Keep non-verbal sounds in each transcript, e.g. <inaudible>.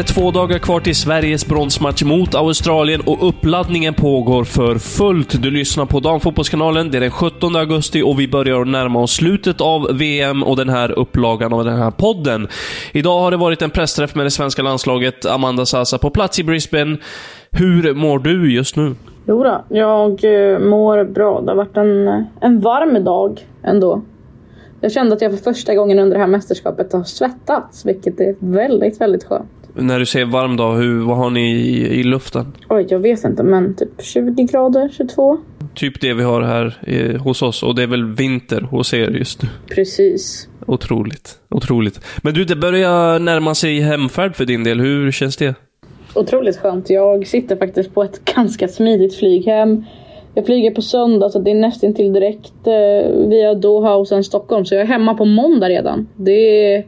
Är två dagar kvar till Sveriges bronsmatch mot Australien och uppladdningen pågår för fullt. Du lyssnar på Damfotbollskanalen. Det är den 17 augusti och vi börjar närma oss slutet av VM och den här upplagan av den här podden. Idag har det varit en pressträff med det svenska landslaget. Amanda Sasa på plats i Brisbane. Hur mår du just nu? Jo då, jag eh, mår bra. Det har varit en, eh, en varm dag ändå. Jag kände att jag för första gången under det här mästerskapet har svettats, vilket är väldigt, väldigt skönt. När du säger varm dag, hur, vad har ni i, i luften? Oj, jag vet inte, men typ 20 grader, 22. Typ det vi har här eh, hos oss och det är väl vinter hos er just nu. Precis. Otroligt. Otroligt. Men du, det börjar närma sig hemfärd för din del. Hur känns det? Otroligt skönt. Jag sitter faktiskt på ett <laughs> ganska smidigt flyg hem. Jag flyger på söndag så det är nästan till direkt eh, via Doha och sen Stockholm. Så jag är hemma på måndag redan. Det är,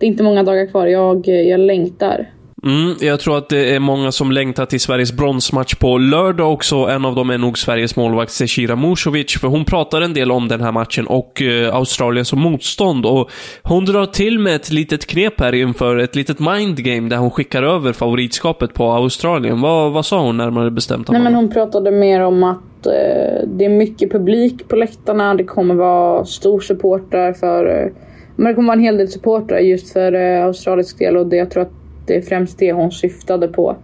det är inte många dagar kvar. Jag, jag längtar. Mm, jag tror att det är många som längtar till Sveriges bronsmatch på lördag också. En av dem är nog Sveriges målvakt Zecira Musovic, för hon pratar en del om den här matchen och eh, Australien som motstånd. Och hon drar till med ett litet knep här inför ett litet mindgame där hon skickar över favoritskapet på Australien. Vad, vad sa hon närmare bestämt? Nej, men hon pratade mer om att eh, det är mycket publik på läktarna. Det kommer vara stor supporter för... Eh, men det kommer vara en hel del supportrar just för eh, australisk del och det, jag tror att det är främst det hon syftade på.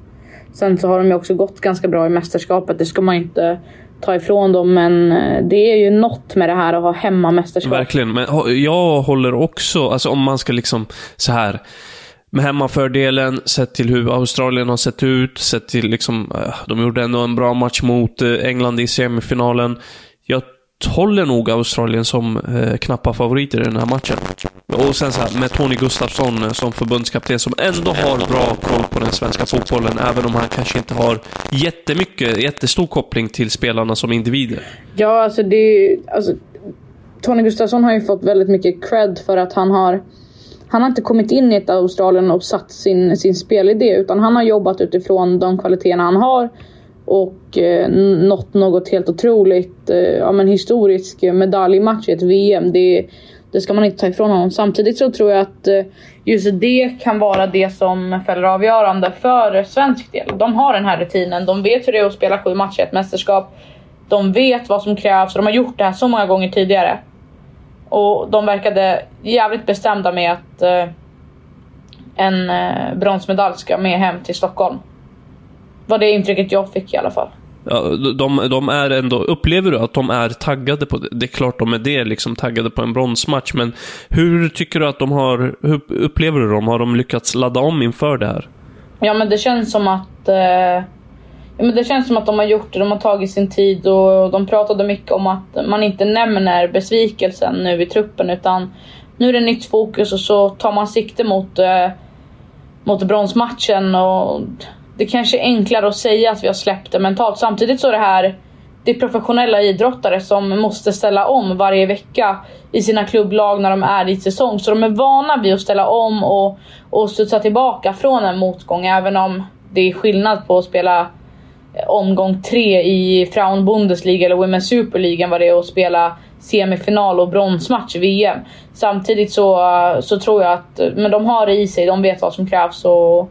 Sen så har de ju också gått ganska bra i mästerskapet. Det ska man inte ta ifrån dem, men eh, det är ju något med det här att ha hemmamästerskap. Verkligen, men jag håller också, alltså om man ska liksom så här med hemmafördelen, sett till hur Australien har sett ut, sett till liksom, eh, de gjorde ändå en bra match mot eh, England i semifinalen. Jag håller nog Australien som eh, knappa favoriter i den här matchen. Och sen så här, med Tony Gustafsson eh, som förbundskapten som ändå har bra koll på den svenska fotbollen, även om han kanske inte har jättemycket, jättestor koppling till spelarna som individer. Ja, alltså det alltså, Tony Gustafsson har ju fått väldigt mycket cred för att han har han har inte kommit in i ett Australien och satt sin, sin spelidé utan han har jobbat utifrån de kvaliteterna han har och eh, nått något helt otroligt. Eh, ja, men historisk eh, medaljmatch i ett VM. Det, det ska man inte ta ifrån honom. Samtidigt så tror jag att eh, just det kan vara det som fäller avgörande för svensk del. De har den här rutinen. De vet hur det är att spela sju matcher i ett mästerskap. De vet vad som krävs och de har gjort det här så många gånger tidigare. Och de verkade jävligt bestämda med att eh, en eh, bronsmedalj ska med hem till Stockholm. Var det intrycket jag fick i alla fall. Ja, de, de är ändå, upplever du att de är taggade på det? Det är klart de är det, liksom taggade på en bronsmatch, men hur tycker du att de har, hur upplever du dem? Har de lyckats ladda om inför det här? Ja men det känns som att eh, ja, men det känns som att de har gjort det, de har tagit sin tid och de pratade mycket om att man inte nämner besvikelsen nu i truppen utan nu är det nytt fokus och så tar man sikte mot, eh, mot bronsmatchen och det kanske är enklare att säga att vi har släppt det mentalt. Samtidigt så är det här det är professionella idrottare som måste ställa om varje vecka i sina klubblag när de är i säsong. Så de är vana vid att ställa om och, och studsa tillbaka från en motgång. Även om det är skillnad på att spela eh, omgång tre i Frauen Bundesliga eller Women's Super League än vad det är att spela semifinal och bronsmatch i VM. Samtidigt så, eh, så tror jag att eh, men de har det i sig, de vet vad som krävs och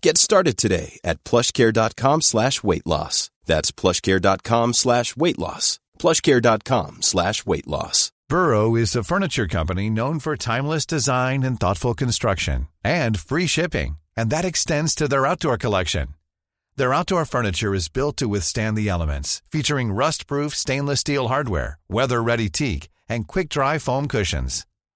Get started today at plushcare.com slash weight loss. That's plushcare.com slash weight loss. plushcare.com slash weight loss. Burrow is a furniture company known for timeless design and thoughtful construction and free shipping, and that extends to their outdoor collection. Their outdoor furniture is built to withstand the elements, featuring rust-proof stainless steel hardware, weather-ready teak, and quick-dry foam cushions.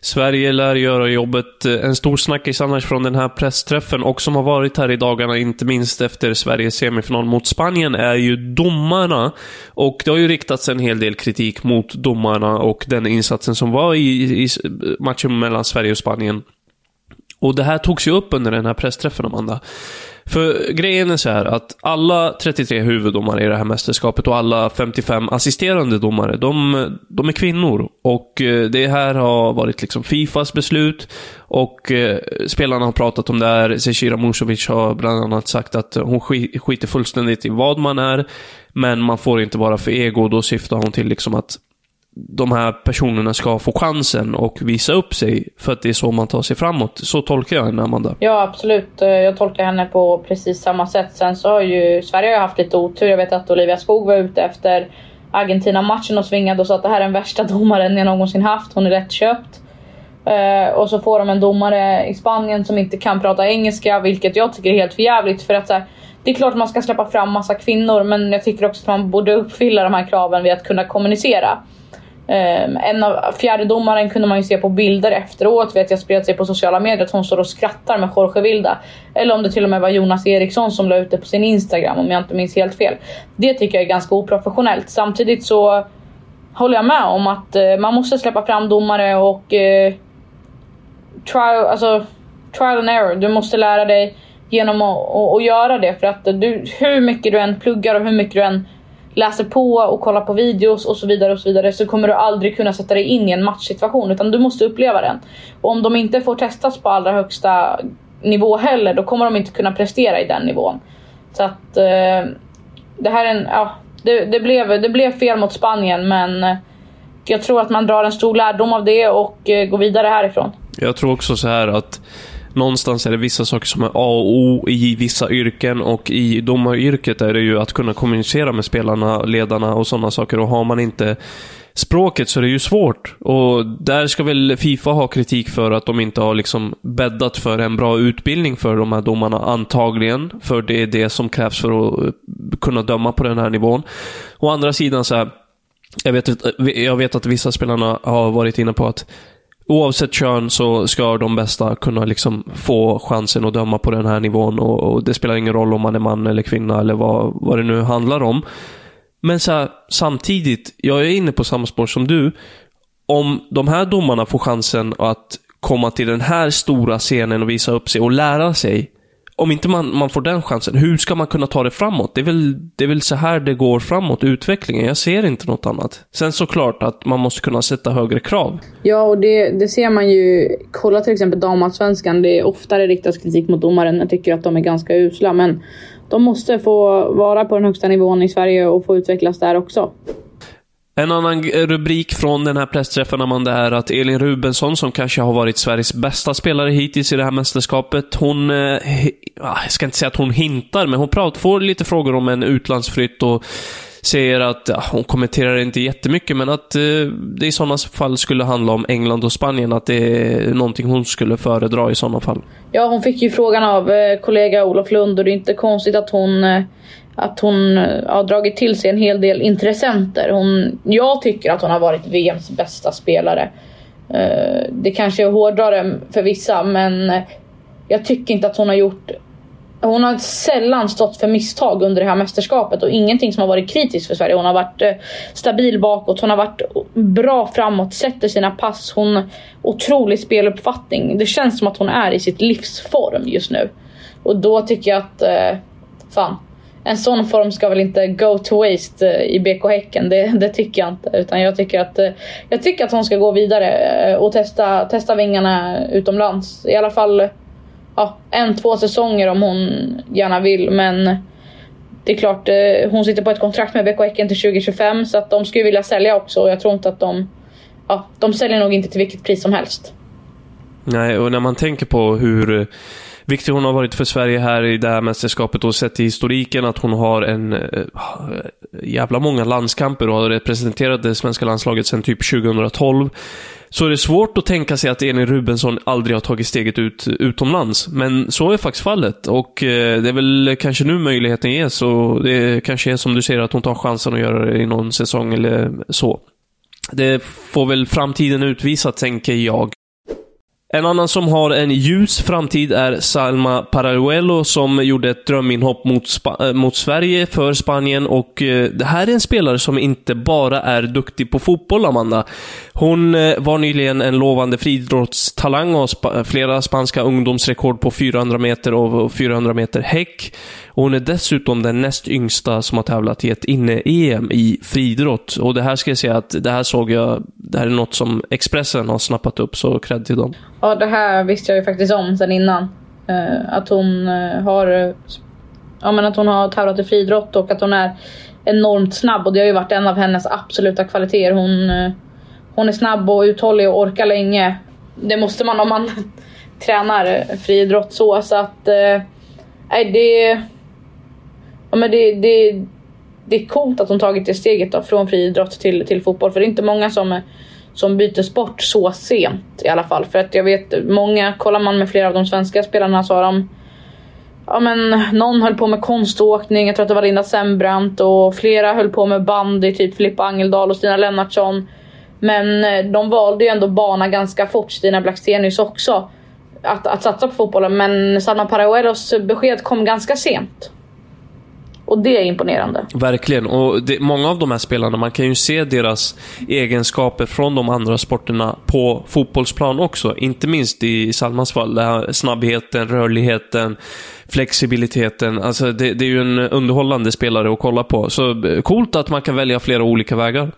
Sverige lär göra jobbet. Eh, en stor snackis annars från den här pressträffen och som har varit här i dagarna, inte minst efter Sveriges semifinal mot Spanien, är ju domarna. Och det har ju riktats en hel del kritik mot domarna och den insatsen som var i, i matchen mellan Sverige och Spanien. Och det här togs ju upp under den här pressträffen, Amanda. För grejen är så här att alla 33 huvuddomare i det här mästerskapet och alla 55 assisterande domare, de, de är kvinnor. Och eh, det här har varit liksom Fifas beslut och eh, spelarna har pratat om det här. Zecira Musovic har bland annat sagt att hon skiter fullständigt i vad man är, men man får inte vara för ego. Då syftar hon till liksom att de här personerna ska få chansen och visa upp sig för att det är så man tar sig framåt. Så tolkar jag henne, Amanda. Ja, absolut. Eh, jag tolkar henne på precis samma sätt. Sen så har ju Sverige har haft lite otur. Jag vet att Olivia Skog var ute efter Argentina-matchen och svingade och sa att det här är den värsta <laughs> domaren jag någonsin haft. Hon är lättköpt. Eh, och så får de en domare i Spanien som inte kan prata engelska, vilket jag tycker är helt förjävligt. För att så här, det är klart man ska släppa fram massa kvinnor, men jag tycker också att man borde uppfylla de här kraven vid att kunna kommunicera. Um, en av fjärdedomaren kunde man ju se på bilder efteråt, vet jag spred sig på sociala medier att hon står och skrattar med Jorge Vilda. Eller om det till och med var Jonas Eriksson som la ut det på sin Instagram om jag inte minns helt fel. Det tycker jag är ganska oprofessionellt. Samtidigt så håller jag med om att uh, man måste släppa fram domare och uh, trial, alltså, trial and error. Du måste lära dig genom att, att göra det för att du, hur mycket du än pluggar och hur mycket du än läser på och kollar på videos och så vidare och så vidare så kommer du aldrig kunna sätta dig in i en matchsituation utan du måste uppleva den. Och om de inte får testas på allra högsta nivå heller då kommer de inte kunna prestera i den nivån. Så att eh, det här är en, ja, det, det, blev, det blev fel mot Spanien men eh, jag tror att man drar en stor lärdom av det och eh, går vidare härifrån. Jag tror också så här att någonstans är det vissa saker som är A och O i vissa yrken och i domaryrket är det ju att kunna kommunicera med spelarna, ledarna och sådana saker och har man inte språket så är det ju svårt. Och där ska väl Fifa ha kritik för att de inte har liksom bäddat för en bra utbildning för de här domarna, antagligen. För det är det som krävs för att eh, kunna döma på den här nivån. Å andra sidan så här, jag vet, jag vet att vissa spelarna har varit inne på att Oavsett kön så ska de bästa kunna liksom få chansen att döma på den här nivån och, och det spelar ingen roll om man är man eller kvinna eller vad, vad det nu handlar om. Men så här, samtidigt, jag är inne på samma spår som du. Om de här domarna får chansen att komma till den här stora scenen och visa upp sig och lära sig. Om inte man, man får den chansen, hur ska man kunna ta det framåt? Det är, väl, det är väl så här det går framåt, utvecklingen. Jag ser inte något annat. Sen såklart att man måste kunna sätta högre krav. Ja, och det, det ser man ju. Kolla till exempel damallsvenskan. Det är oftare riktas kritik mot domaren. Jag tycker att de är ganska usla, men de måste få vara på den högsta nivån i Sverige och få utvecklas där också. En annan rubrik från den här pressträffen, Amanda, är att Elin Rubensson, som kanske har varit Sveriges bästa spelare hittills i det här mästerskapet, hon... Eh, ah, jag ska inte säga att hon hintar, men hon pratar, får lite frågor om en utlandsflytt och säger att, ja, hon kommenterar inte jättemycket, men att eh, det i sådana fall skulle handla om England och Spanien, att det är någonting hon skulle föredra i sådana fall. Ja, hon fick ju frågan av eh, kollega Olof Lund och det är inte konstigt att hon eh, att hon eh, har dragit till sig en hel del intressenter. Hon, jag tycker att hon har varit VMs bästa spelare. Eh, det kanske är hårdare för vissa men eh, jag tycker inte att hon har gjort hon har sällan stått för misstag under det här mästerskapet och ingenting som har varit kritiskt för Sverige. Hon har varit eh, stabil bakåt, hon har varit bra framåt, sätter sina pass. Hon otrolig speluppfattning. Det känns som att hon är i sitt livsform just nu. Och då tycker jag att, eh, fan. En sån form ska väl inte go to waste eh, i BK Häcken. Det, det, tycker jag inte. Utan jag tycker att, eh, jag tycker att hon ska gå vidare och testa, testa vingarna utomlands. I alla fall ja, en, två säsonger om hon gärna vill. Men det är klart, eh, hon sitter på ett kontrakt med BK Häcken till 2025 så att de skulle vilja sälja också. Och jag tror inte att de... Ja, de säljer nog inte till vilket pris som helst. Nej, och när man tänker på hur viktig hon har varit för Sverige här i det här mästerskapet och sett i historiken att hon har en äh, jävla många landskamper och har representerat det svenska landslaget sedan typ 2012 så är det svårt att tänka sig att Elin Rubensson aldrig har tagit steget ut utomlands. Men så är faktiskt fallet och eh, det är väl kanske nu möjligheten ges och det kanske är som du säger att hon tar chansen att göra det i någon säsong eller så. Det får väl framtiden utvisa, tänker jag. En annan som har en ljus framtid är Salma Paraluelo som gjorde ett dröminhopp mot, Sp eh, mot Sverige för Spanien och eh, det här är en spelare som inte bara är duktig på fotboll, Amanda. Hon eh, var nyligen en lovande friidrottstalang och sp flera spanska ungdomsrekord på 400 meter och 400 meter häck. Och hon är dessutom den näst yngsta som har tävlat i ett inne-EM i friidrott. Och det här ska jag säga att det här såg jag, det här är något som Expressen har snappat upp, så cred till dem. Ja, det här visste jag ju faktiskt om sen innan. Eh, att hon eh, har ja, men att hon har tävlat i friidrott och att hon är enormt snabb och det har ju varit en av hennes absoluta kvaliteter. Hon, eh, hon är snabb och uthållig och orkar länge. Det måste man om man <laughs> tränar friidrott så. Så att... Nej, det ja, men det, det, det är coolt att hon tagit det steget då, från friidrott till, till fotboll. För det är inte många som, som byter sport så sent i alla fall. För att jag vet många, kollar man med flera av de svenska spelarna så har de Ja men någon höll på med konståkning, jag tror att det var Linda Sembrant och flera höll på med bandy, typ Filippa Angeldal och Stina Lennartsson. Men eh, de valde ju ändå bana ganska fort, Stina Blackstenius också. Att, att satsa på fotbollen, men Salma Paraguelos besked kom ganska sent. Och det är imponerande. Verkligen. Och det, många av de här spelarna, man kan ju se deras egenskaper från de andra sporterna på fotbollsplan också. Inte minst i Salmans fall. Här snabbheten, rörligheten, flexibiliteten. Alltså det, det är ju en underhållande spelare att kolla på. Så eh, coolt att man kan välja flera olika vägar.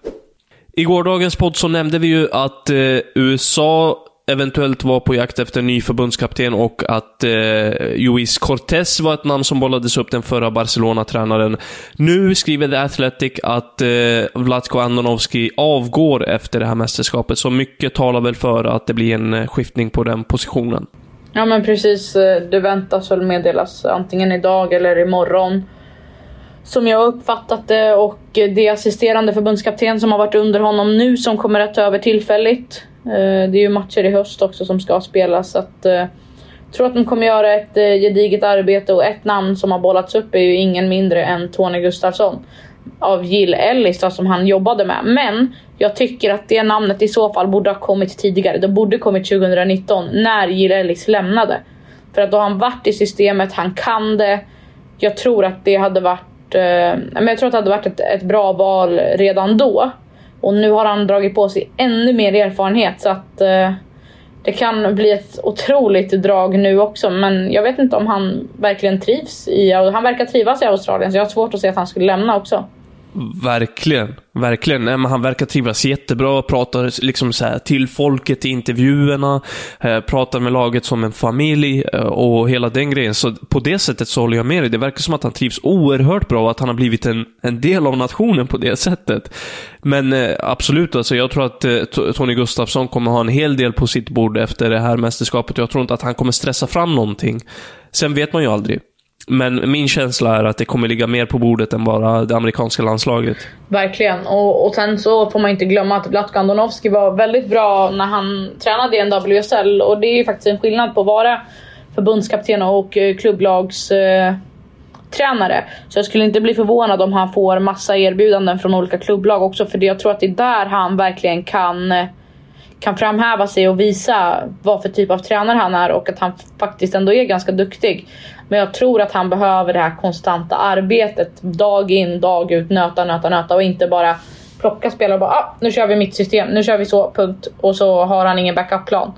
I gårdagens podd så nämnde vi ju att eh, USA eventuellt var på jakt efter en ny förbundskapten och att eh, Luis Cortés var ett namn som bollades upp, den förra Barcelona-tränaren. Nu skriver The Athletic att eh, Vlatko Andonovski avgår efter det här mästerskapet, så mycket talar väl för att det blir en eh, skiftning på den positionen. Ja men precis, eh, det väntas väl meddelas antingen idag eller imorgon. Som jag har uppfattat det och eh, det assisterande förbundskapten som har varit under honom nu som kommer att ta över tillfälligt. Eh, det är ju matcher i höst också som ska spelas. Så att, jag tror att de kommer göra ett eh, gediget arbete och ett namn som har bollats upp är ju ingen mindre än Tony Gustafsson. Av Jill Ellis då, som han jobbade med. Men jag tycker att det namnet i så fall borde ha kommit tidigare. Det borde kommit 2019 när Jill Ellis lämnade. För att då har han varit i systemet, han kan det. Jag tror att det hade varit, men jag tror att det hade varit ett, ett bra val redan då. Och nu har han dragit på sig ännu mer erfarenhet så att eh, det kan bli ett otroligt drag nu också. Men jag vet inte om han verkligen trivs i... Han verkar trivas i Australien så jag har svårt att se att han skulle lämna också. Verkligen. Verkligen. Nej, men han verkar trivas jättebra, pratar liksom så här till folket i intervjuerna, eh, pratar med laget som en familj eh, och hela den grejen. Så på det sättet så håller jag med dig. Det verkar som att han trivs oerhört bra och att han har blivit en, en del av nationen på det sättet. Men eh, absolut, alltså, jag tror att eh, Tony Gustafsson kommer ha en hel del på sitt bord efter det här mästerskapet. Jag tror inte att han kommer stressa fram någonting. Sen vet man ju aldrig. Men min känsla är att det kommer ligga mer på bordet än bara det amerikanska landslaget. Verkligen. Och, och sen så får man inte glömma att Vlatko Andonovski var väldigt bra när han tränade i NWSL. Och det är ju faktiskt en skillnad på att vara förbundskapten och klubblagstränare. eh. eh så jag skulle inte bli förvånad om han får massa erbjudanden från olika klubblag också. För jag tror att det är där han verkligen kan eh, kan framhäva sig och visa vad för typ av tränare han är och att han faktiskt ändå är ganska duktig. Men jag tror att han behöver det här konstanta arbetet dag in, dag ut, nöta, nöta, nöta och inte bara plocka spelare och bara ah, nu kör vi mitt system, nu kör vi så, punkt. Och så har han ingen backup-plan.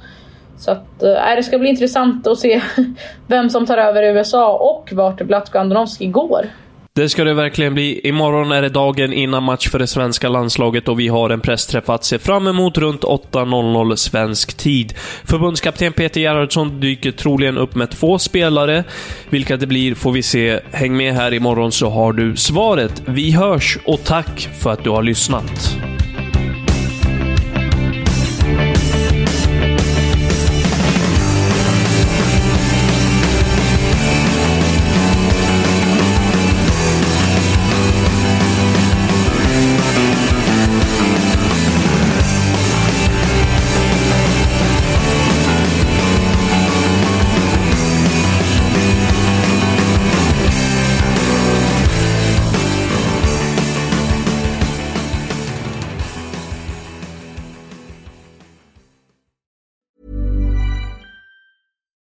Så att, äh, det ska bli intressant att se <laughs> vem som tar över USA och vart Blatko Andonovski går. Det ska det verkligen bli. Imorgon är det dagen innan match för det svenska landslaget och vi har en pressträff att se fram emot runt 8.00 svensk tid. Förbundskapten Peter Gerhardsson dyker troligen upp med två spelare. Vilka det blir får vi se. Häng med här imorgon så har du svaret. Vi hörs och tack för att du har lyssnat.